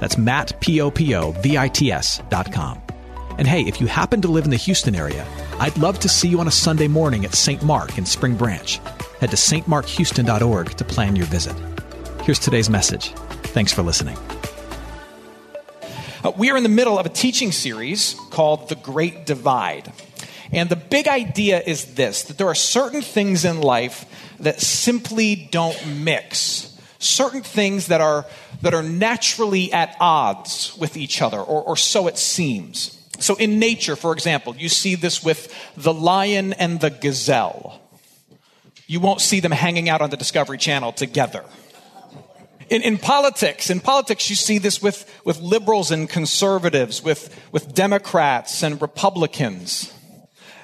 That's Matt, P-O-P-O-V-I-T-S dot com. And hey, if you happen to live in the Houston area, I'd love to see you on a Sunday morning at St. Mark in Spring Branch. Head to stmarkhouston.org to plan your visit. Here's today's message. Thanks for listening. Uh, we are in the middle of a teaching series called The Great Divide. And the big idea is this that there are certain things in life that simply don't mix. Certain things that are, that are naturally at odds with each other, or, or so it seems. So, in nature, for example, you see this with the lion and the gazelle. You won't see them hanging out on the Discovery Channel together. In, in, politics, in politics, you see this with, with liberals and conservatives, with, with Democrats and Republicans.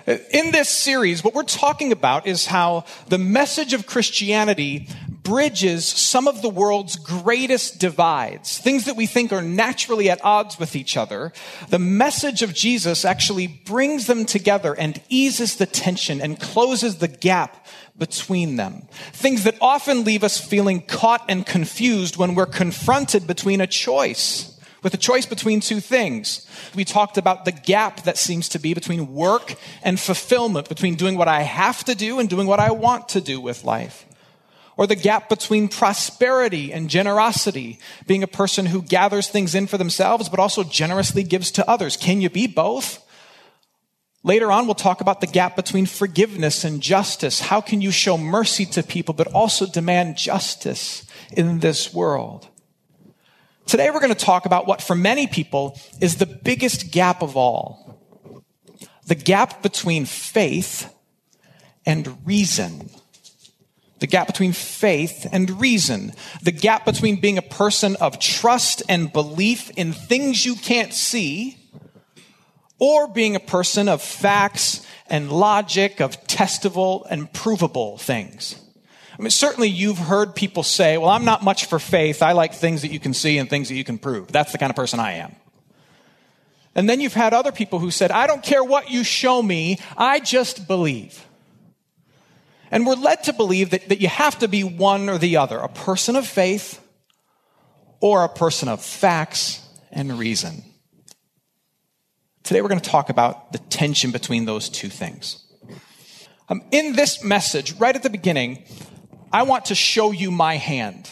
In this series, what we're talking about is how the message of Christianity bridges some of the world's greatest divides, things that we think are naturally at odds with each other. The message of Jesus actually brings them together and eases the tension and closes the gap between them. Things that often leave us feeling caught and confused when we're confronted between a choice with a choice between two things. We talked about the gap that seems to be between work and fulfillment, between doing what I have to do and doing what I want to do with life or the gap between prosperity and generosity, being a person who gathers things in for themselves, but also generously gives to others. Can you be both? Later on, we'll talk about the gap between forgiveness and justice. How can you show mercy to people, but also demand justice in this world? Today, we're going to talk about what for many people is the biggest gap of all. The gap between faith and reason the gap between faith and reason, the gap between being a person of trust and belief in things you can't see, or being a person of facts and logic, of testable and provable things. I mean, certainly you've heard people say, well, I'm not much for faith. I like things that you can see and things that you can prove. That's the kind of person I am. And then you've had other people who said, I don't care what you show me, I just believe. And we're led to believe that, that you have to be one or the other a person of faith or a person of facts and reason. Today we're going to talk about the tension between those two things. Um, in this message, right at the beginning, I want to show you my hand.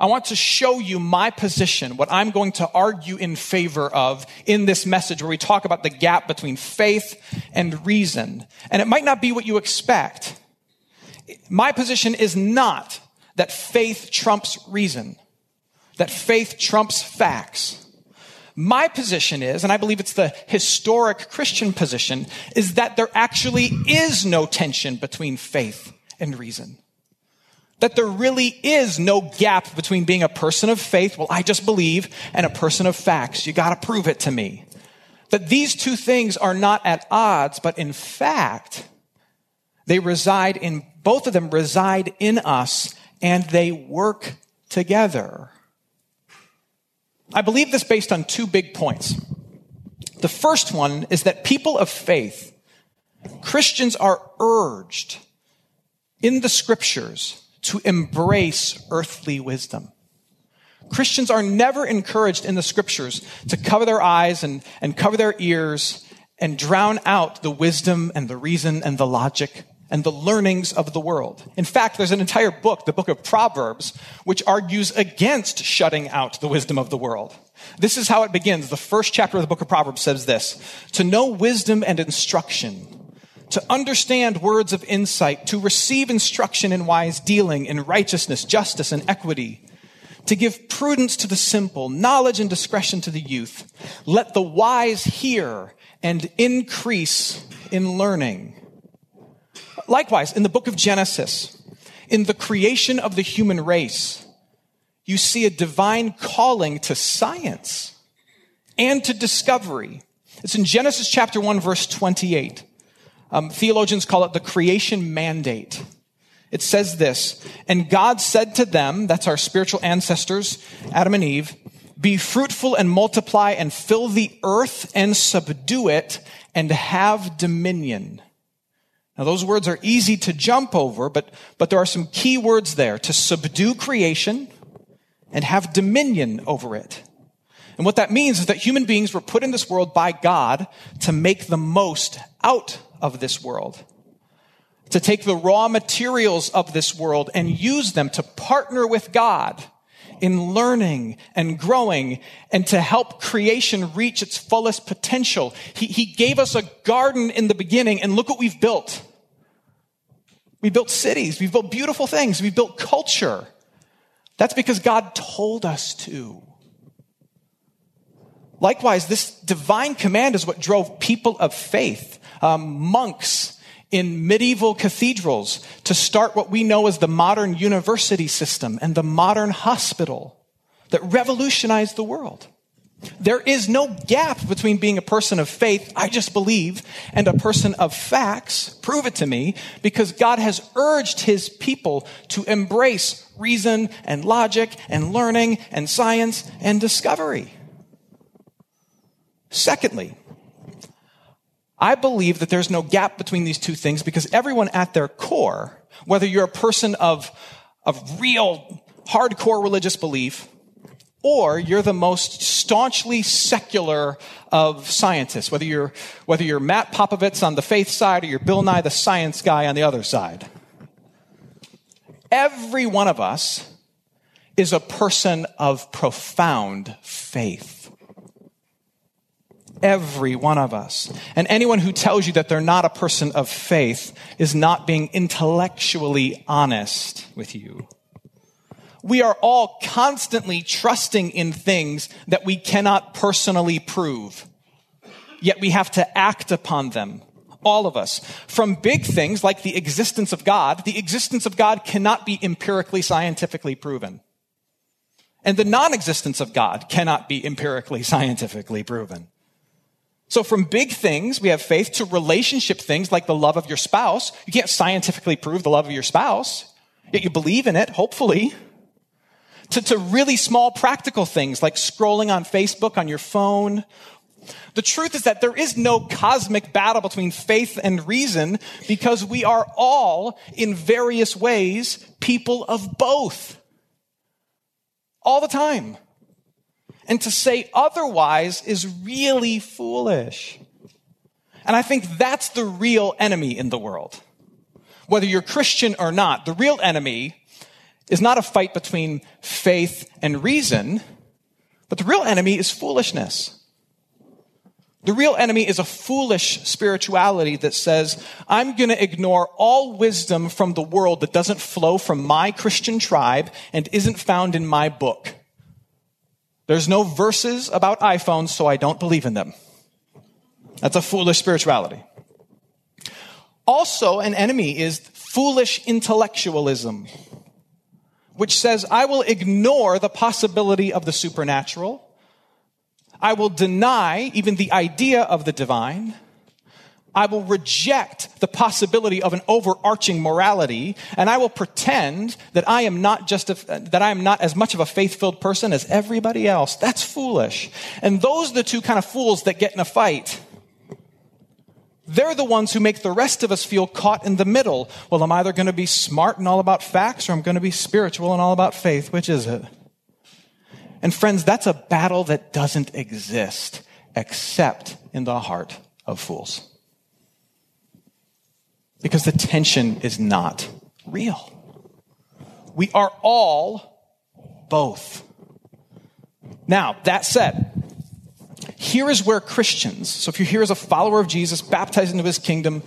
I want to show you my position, what I'm going to argue in favor of in this message where we talk about the gap between faith and reason. And it might not be what you expect. My position is not that faith trumps reason, that faith trumps facts. My position is, and I believe it's the historic Christian position, is that there actually is no tension between faith and reason. That there really is no gap between being a person of faith, well, I just believe, and a person of facts. You gotta prove it to me. That these two things are not at odds, but in fact, they reside in, both of them reside in us and they work together. I believe this based on two big points. The first one is that people of faith, Christians are urged in the scriptures to embrace earthly wisdom. Christians are never encouraged in the scriptures to cover their eyes and, and cover their ears and drown out the wisdom and the reason and the logic and the learnings of the world. In fact, there's an entire book, the book of Proverbs, which argues against shutting out the wisdom of the world. This is how it begins. The first chapter of the book of Proverbs says this, to know wisdom and instruction, to understand words of insight, to receive instruction in wise dealing, in righteousness, justice, and equity, to give prudence to the simple, knowledge and discretion to the youth. Let the wise hear and increase in learning. Likewise, in the book of Genesis, in the creation of the human race, you see a divine calling to science and to discovery. It's in Genesis chapter 1, verse 28. Um, theologians call it the creation mandate. It says this, and God said to them, that's our spiritual ancestors, Adam and Eve, be fruitful and multiply and fill the earth and subdue it and have dominion. Now those words are easy to jump over, but, but there are some key words there. To subdue creation and have dominion over it. And what that means is that human beings were put in this world by God to make the most out of this world. To take the raw materials of this world and use them to partner with God in learning and growing and to help creation reach its fullest potential. He, he gave us a garden in the beginning and look what we've built. We built cities. We've built beautiful things. We've built culture. That's because God told us to. Likewise, this divine command is what drove people of faith, um, monks, in medieval cathedrals to start what we know as the modern university system and the modern hospital that revolutionized the world. There is no gap between being a person of faith, I just believe, and a person of facts, prove it to me, because God has urged his people to embrace reason and logic and learning and science and discovery. Secondly, I believe that there's no gap between these two things because everyone at their core, whether you're a person of, of real hardcore religious belief, or you're the most staunchly secular of scientists, whether you're, whether you're Matt Popovits on the faith side or you're Bill Nye the science guy on the other side. Every one of us is a person of profound faith. Every one of us. And anyone who tells you that they're not a person of faith is not being intellectually honest with you. We are all constantly trusting in things that we cannot personally prove. Yet we have to act upon them. All of us. From big things like the existence of God, the existence of God cannot be empirically scientifically proven. And the non-existence of God cannot be empirically scientifically proven. So from big things, we have faith to relationship things like the love of your spouse. You can't scientifically prove the love of your spouse, yet you believe in it, hopefully. To, to really small practical things like scrolling on Facebook on your phone. The truth is that there is no cosmic battle between faith and reason because we are all, in various ways, people of both. All the time. And to say otherwise is really foolish. And I think that's the real enemy in the world. Whether you're Christian or not, the real enemy is not a fight between faith and reason, but the real enemy is foolishness. The real enemy is a foolish spirituality that says, I'm going to ignore all wisdom from the world that doesn't flow from my Christian tribe and isn't found in my book. There's no verses about iPhones, so I don't believe in them. That's a foolish spirituality. Also, an enemy is foolish intellectualism, which says, I will ignore the possibility of the supernatural. I will deny even the idea of the divine. I will reject the possibility of an overarching morality, and I will pretend that I am not just a, that I am not as much of a faith-filled person as everybody else. That's foolish. And those are the two kind of fools that get in a fight. They're the ones who make the rest of us feel caught in the middle. Well, I'm either going to be smart and all about facts, or I'm going to be spiritual and all about faith. Which is it? And friends, that's a battle that doesn't exist except in the heart of fools because the tension is not real. We are all both. Now, that said, here is where Christians, so if you're here as a follower of Jesus, baptized into his kingdom,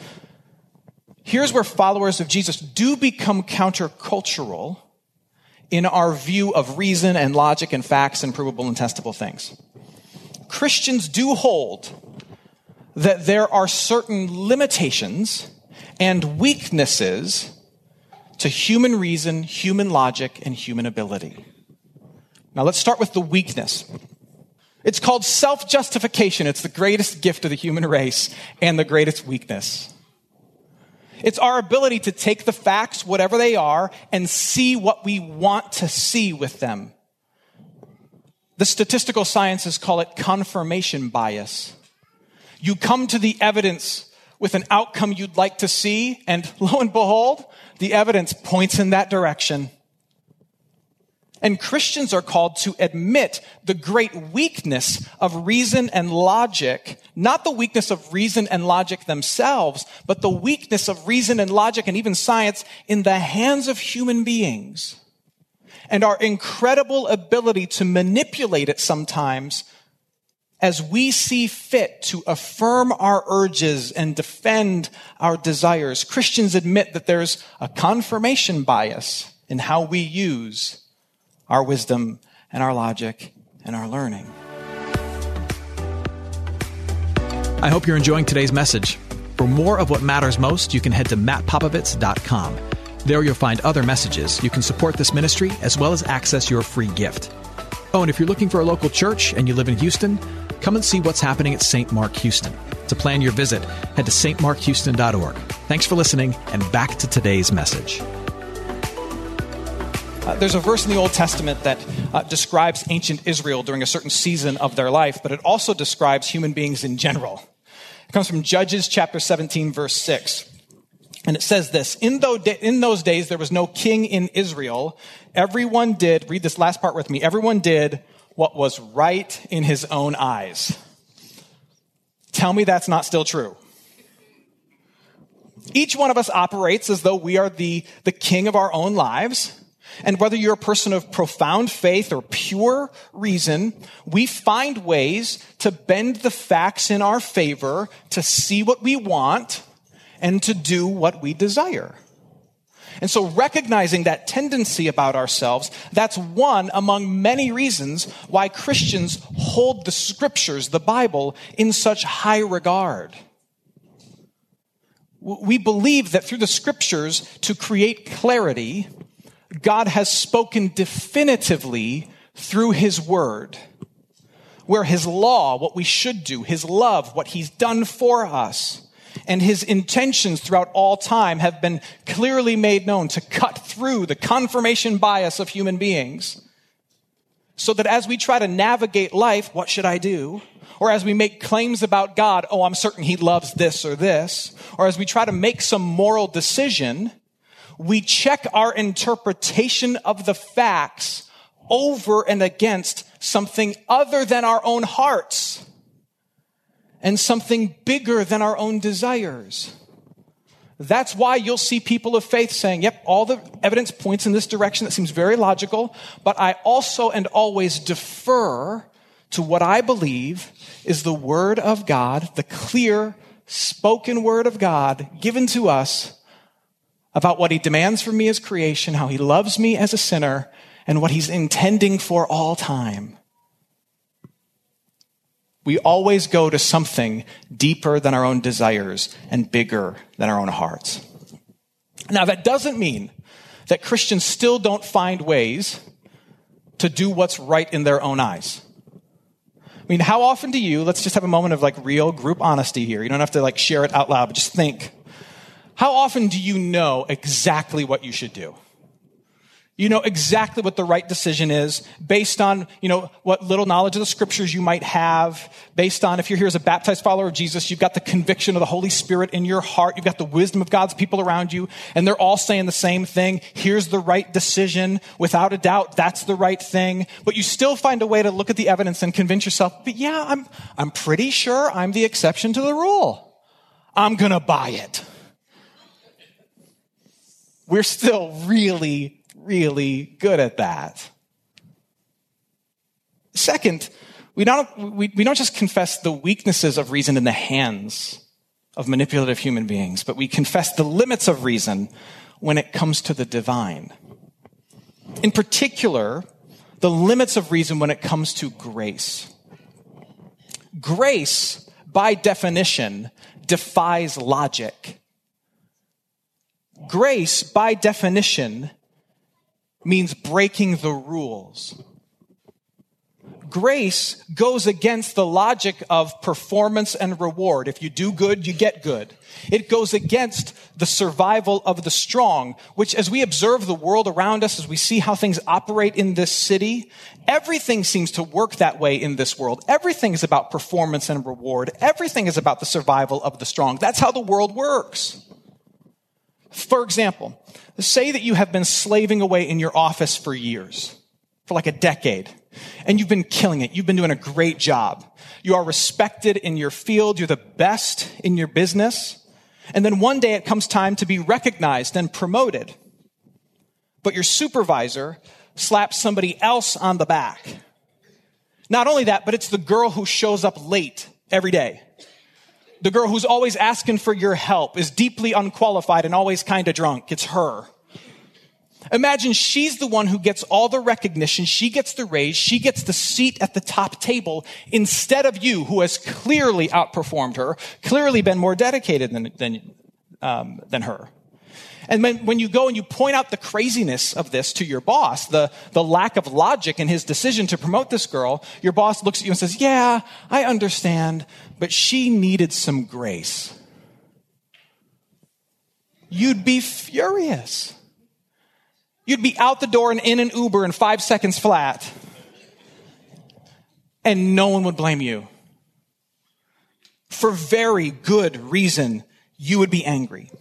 here's where followers of Jesus do become countercultural in our view of reason and logic and facts and provable and testable things. Christians do hold that there are certain limitations and weaknesses to human reason, human logic, and human ability. Now let's start with the weakness. It's called self justification. It's the greatest gift of the human race and the greatest weakness. It's our ability to take the facts, whatever they are, and see what we want to see with them. The statistical sciences call it confirmation bias. You come to the evidence with an outcome you'd like to see, and lo and behold, the evidence points in that direction. And Christians are called to admit the great weakness of reason and logic, not the weakness of reason and logic themselves, but the weakness of reason and logic and even science in the hands of human beings. And our incredible ability to manipulate it sometimes as we see fit to affirm our urges and defend our desires. Christians admit that there's a confirmation bias in how we use our wisdom and our logic and our learning. I hope you're enjoying today's message. For more of what matters most, you can head to mattpopovits.com. There you'll find other messages. You can support this ministry as well as access your free gift. Oh, and if you're looking for a local church and you live in Houston, come and see what's happening at St. Mark Houston. To plan your visit, head to stmarkhouston.org. Thanks for listening, and back to today's message. Uh, there's a verse in the Old Testament that uh, describes ancient Israel during a certain season of their life, but it also describes human beings in general. It comes from Judges chapter 17, verse 6. And it says this in, those days, there was no king in Israel. Everyone did, read this last part with me, everyone did what was right in his own eyes. Tell me that's not still true. Each one of us operates as though we are the, the king of our own lives. And whether you're a person of profound faith or pure reason, we find ways to bend the facts in our favor, to see what we want, and to do what we desire. And so recognizing that tendency about ourselves, that's one among many reasons why Christians hold the scriptures, the Bible, in such high regard. We believe that through the scriptures, to create clarity, God has spoken definitively through his word, where his law, what we should do, his love, what he's done for us, and his intentions throughout all time have been clearly made known to cut through the confirmation bias of human beings. So that as we try to navigate life, what should I do? Or as we make claims about God, oh, I'm certain he loves this or this. Or as we try to make some moral decision, we check our interpretation of the facts over and against something other than our own hearts and something bigger than our own desires. That's why you'll see people of faith saying, yep, all the evidence points in this direction that seems very logical, but I also and always defer to what I believe is the Word of God, the clear spoken Word of God given to us about what he demands from me as creation, how he loves me as a sinner, and what he's intending for all time. We always go to something deeper than our own desires and bigger than our own hearts. Now, that doesn't mean that Christians still don't find ways to do what's right in their own eyes. I mean, how often do you, let's just have a moment of like real group honesty here. You don't have to like share it out loud, but just think. How often do you know exactly what you should do? You know exactly what the right decision is based on, you know, what little knowledge of the scriptures you might have, based on if you're here as a baptized follower of Jesus, you've got the conviction of the Holy Spirit in your heart, you've got the wisdom of God's people around you, and they're all saying the same thing. Here's the right decision. Without a doubt, that's the right thing. But you still find a way to look at the evidence and convince yourself, but yeah, I'm, I'm pretty sure I'm the exception to the rule. I'm gonna buy it we're still really, really good at that. Second, we don't, we, we don't just confess the weaknesses of reason in the hands of manipulative human beings, but we confess the limits of reason when it comes to the divine. In particular, the limits of reason when it comes to grace. Grace, by definition, defies logic. Grace, by definition, means breaking the rules. grace goes against the logic of performance and reward. If you do good, you get good. It goes against the survival of the strong, which as we observe the world around us, as we see how things operate in this city, everything seems to work that way in this world. Everything is about performance and reward. Everything is about the survival of the strong. That's how the world works. For example, say that you have been slaving away in your office for years, for like a decade, and you've been killing it. You've been doing a great job. You are respected in your field. You're the best in your business. And then one day it comes time to be recognized and promoted. But your supervisor slaps somebody else on the back. Not only that, but it's the girl who shows up late every day. The girl who's always asking for your help is deeply unqualified and always kind of drunk. It's her. Imagine she's the one who gets all the recognition. She gets the raise. She gets the seat at the top table instead of you, who has clearly outperformed her, clearly been more dedicated than, than, um, than her. And when, when you go and you point out the craziness of this to your boss, the, the lack of logic in his decision to promote this girl, your boss looks at you and says, Yeah, I understand, but she needed some grace. You'd be furious. You'd be out the door and in an Uber in five seconds flat, and no one would blame you. For very good reason, you would be angry.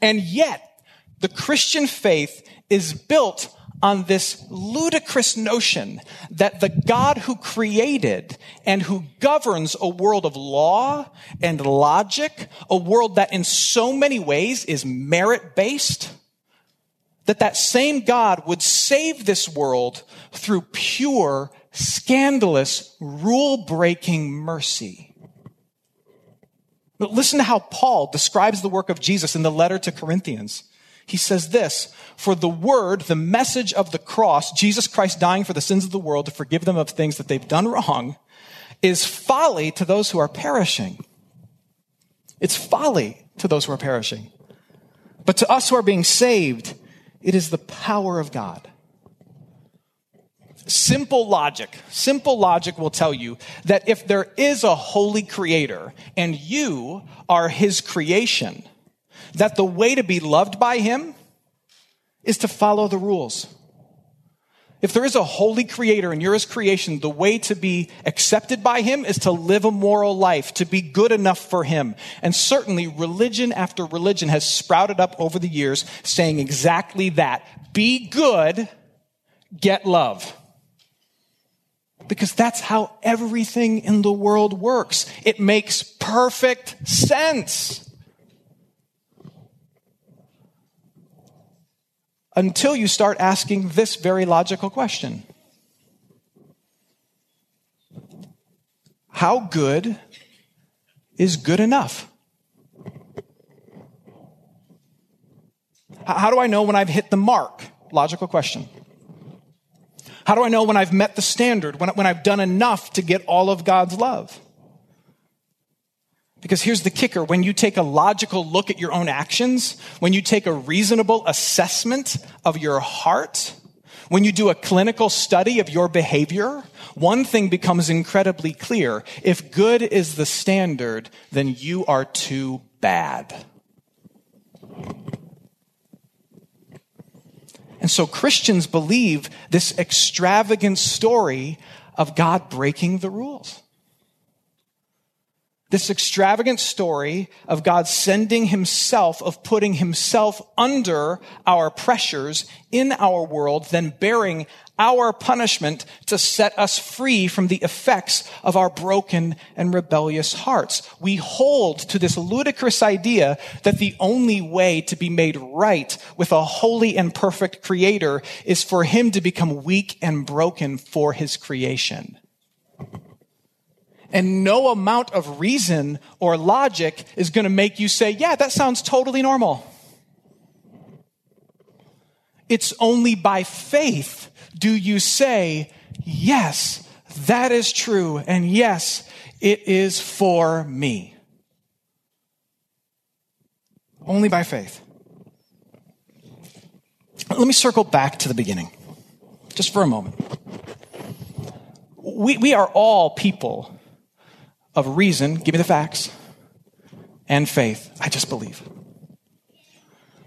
And yet, the Christian faith is built on this ludicrous notion that the God who created and who governs a world of law and logic, a world that in so many ways is merit based, that that same God would save this world through pure, scandalous, rule breaking mercy. But listen to how Paul describes the work of Jesus in the letter to Corinthians. He says this, for the word, the message of the cross, Jesus Christ dying for the sins of the world to forgive them of things that they've done wrong, is folly to those who are perishing. It's folly to those who are perishing. But to us who are being saved, it is the power of God. Simple logic, simple logic will tell you that if there is a holy creator and you are his creation, that the way to be loved by him is to follow the rules. If there is a holy creator and you're his creation, the way to be accepted by him is to live a moral life, to be good enough for him. And certainly religion after religion has sprouted up over the years saying exactly that. Be good, get love because that's how everything in the world works. It makes perfect sense. Until you start asking this very logical question How good is good enough? How do I know when I've hit the mark? Logical question. How do I know when I've met the standard, when, when I've done enough to get all of God's love? Because here's the kicker when you take a logical look at your own actions, when you take a reasonable assessment of your heart, when you do a clinical study of your behavior, one thing becomes incredibly clear. If good is the standard, then you are too bad. And so Christians believe this extravagant story of God breaking the rules. This extravagant story of God sending himself, of putting himself under our pressures in our world, then bearing our punishment to set us free from the effects of our broken and rebellious hearts. We hold to this ludicrous idea that the only way to be made right with a holy and perfect creator is for him to become weak and broken for his creation. And no amount of reason or logic is going to make you say, yeah, that sounds totally normal. It's only by faith do you say, yes, that is true, and yes, it is for me? Only by faith. Let me circle back to the beginning, just for a moment. we, we are all people of reason, give me the facts, and faith. I just believe.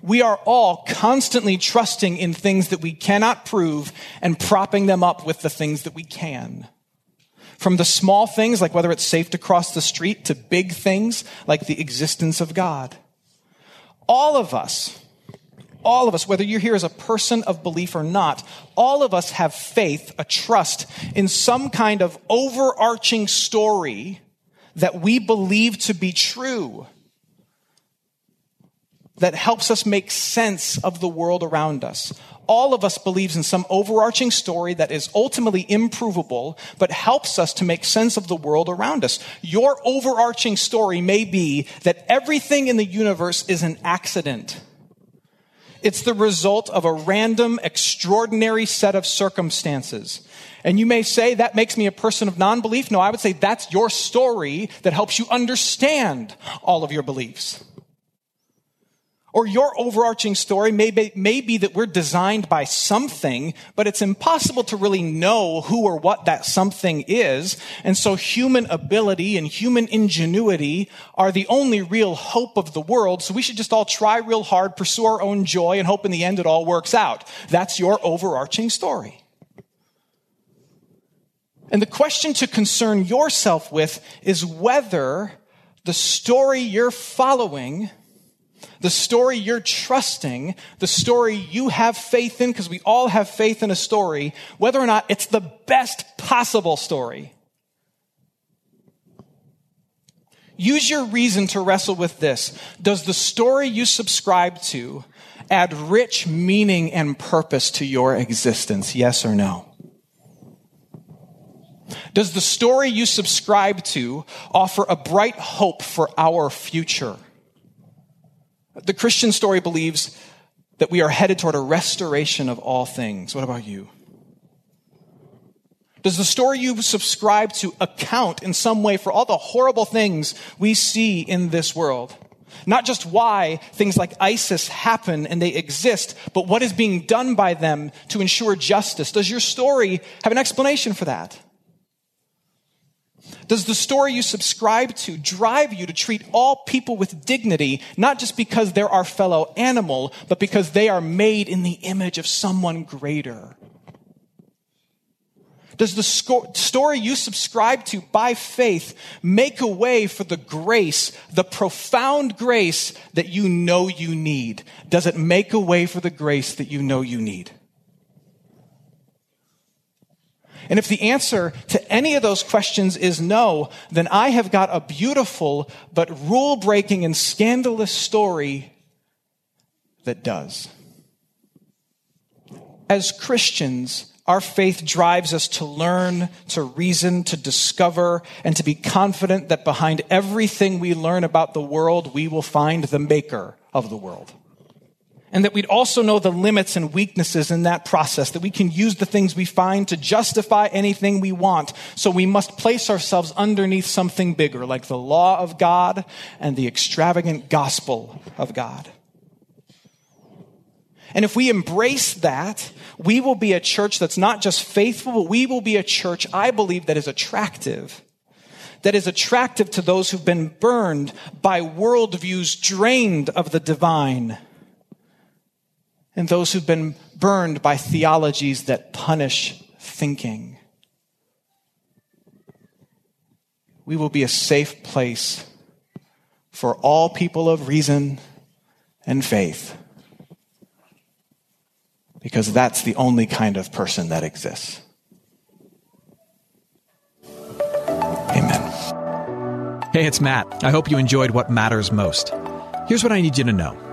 We are all constantly trusting in things that we cannot prove and propping them up with the things that we can. From the small things, like whether it's safe to cross the street, to big things, like the existence of God. All of us, all of us, whether you're here as a person of belief or not, all of us have faith, a trust in some kind of overarching story that we believe to be true that helps us make sense of the world around us. All of us believes in some overarching story that is ultimately improvable, but helps us to make sense of the world around us. Your overarching story may be that everything in the universe is an accident. It's the result of a random, extraordinary set of circumstances. And you may say, that makes me a person of non belief. No, I would say that's your story that helps you understand all of your beliefs. Or your overarching story may be, may be, that we're designed by something, but it's impossible to really know who or what that something is. And so human ability and human ingenuity are the only real hope of the world. So we should just all try real hard, pursue our own joy, and hope in the end it all works out. That's your overarching story. And the question to concern yourself with is whether the story you're following the story you're trusting, the story you have faith in, because we all have faith in a story, whether or not it's the best possible story. Use your reason to wrestle with this. Does the story you subscribe to add rich meaning and purpose to your existence? Yes or no? Does the story you subscribe to offer a bright hope for our future? The Christian story believes that we are headed toward a restoration of all things. What about you? Does the story you subscribe to account in some way for all the horrible things we see in this world? Not just why things like ISIS happen and they exist, but what is being done by them to ensure justice. Does your story have an explanation for that? Does the story you subscribe to drive you to treat all people with dignity, not just because they're our fellow animal, but because they are made in the image of someone greater? Does the story you subscribe to by faith make a way for the grace, the profound grace that you know you need? Does it make a way for the grace that you know you need? And if the answer to any of those questions is no, then I have got a beautiful but rule breaking and scandalous story that does. As Christians, our faith drives us to learn, to reason, to discover, and to be confident that behind everything we learn about the world, we will find the maker of the world and that we'd also know the limits and weaknesses in that process, that we can use the things we find to justify anything we want. So we must place ourselves underneath something bigger, like the law of God and the extravagant gospel of God. And if we embrace that, we will be a church that's not just faithful, but we will be a church, I believe, that is attractive that is attractive to those who've been burned by worldviews drained of the divine and those who've been burned by theologies that punish thinking. We will be a safe place for all people of reason and faith because that's the only kind of person that exists. Amen. Hey, it's Matt. I hope you enjoyed what matters most. Here's what I need you to know.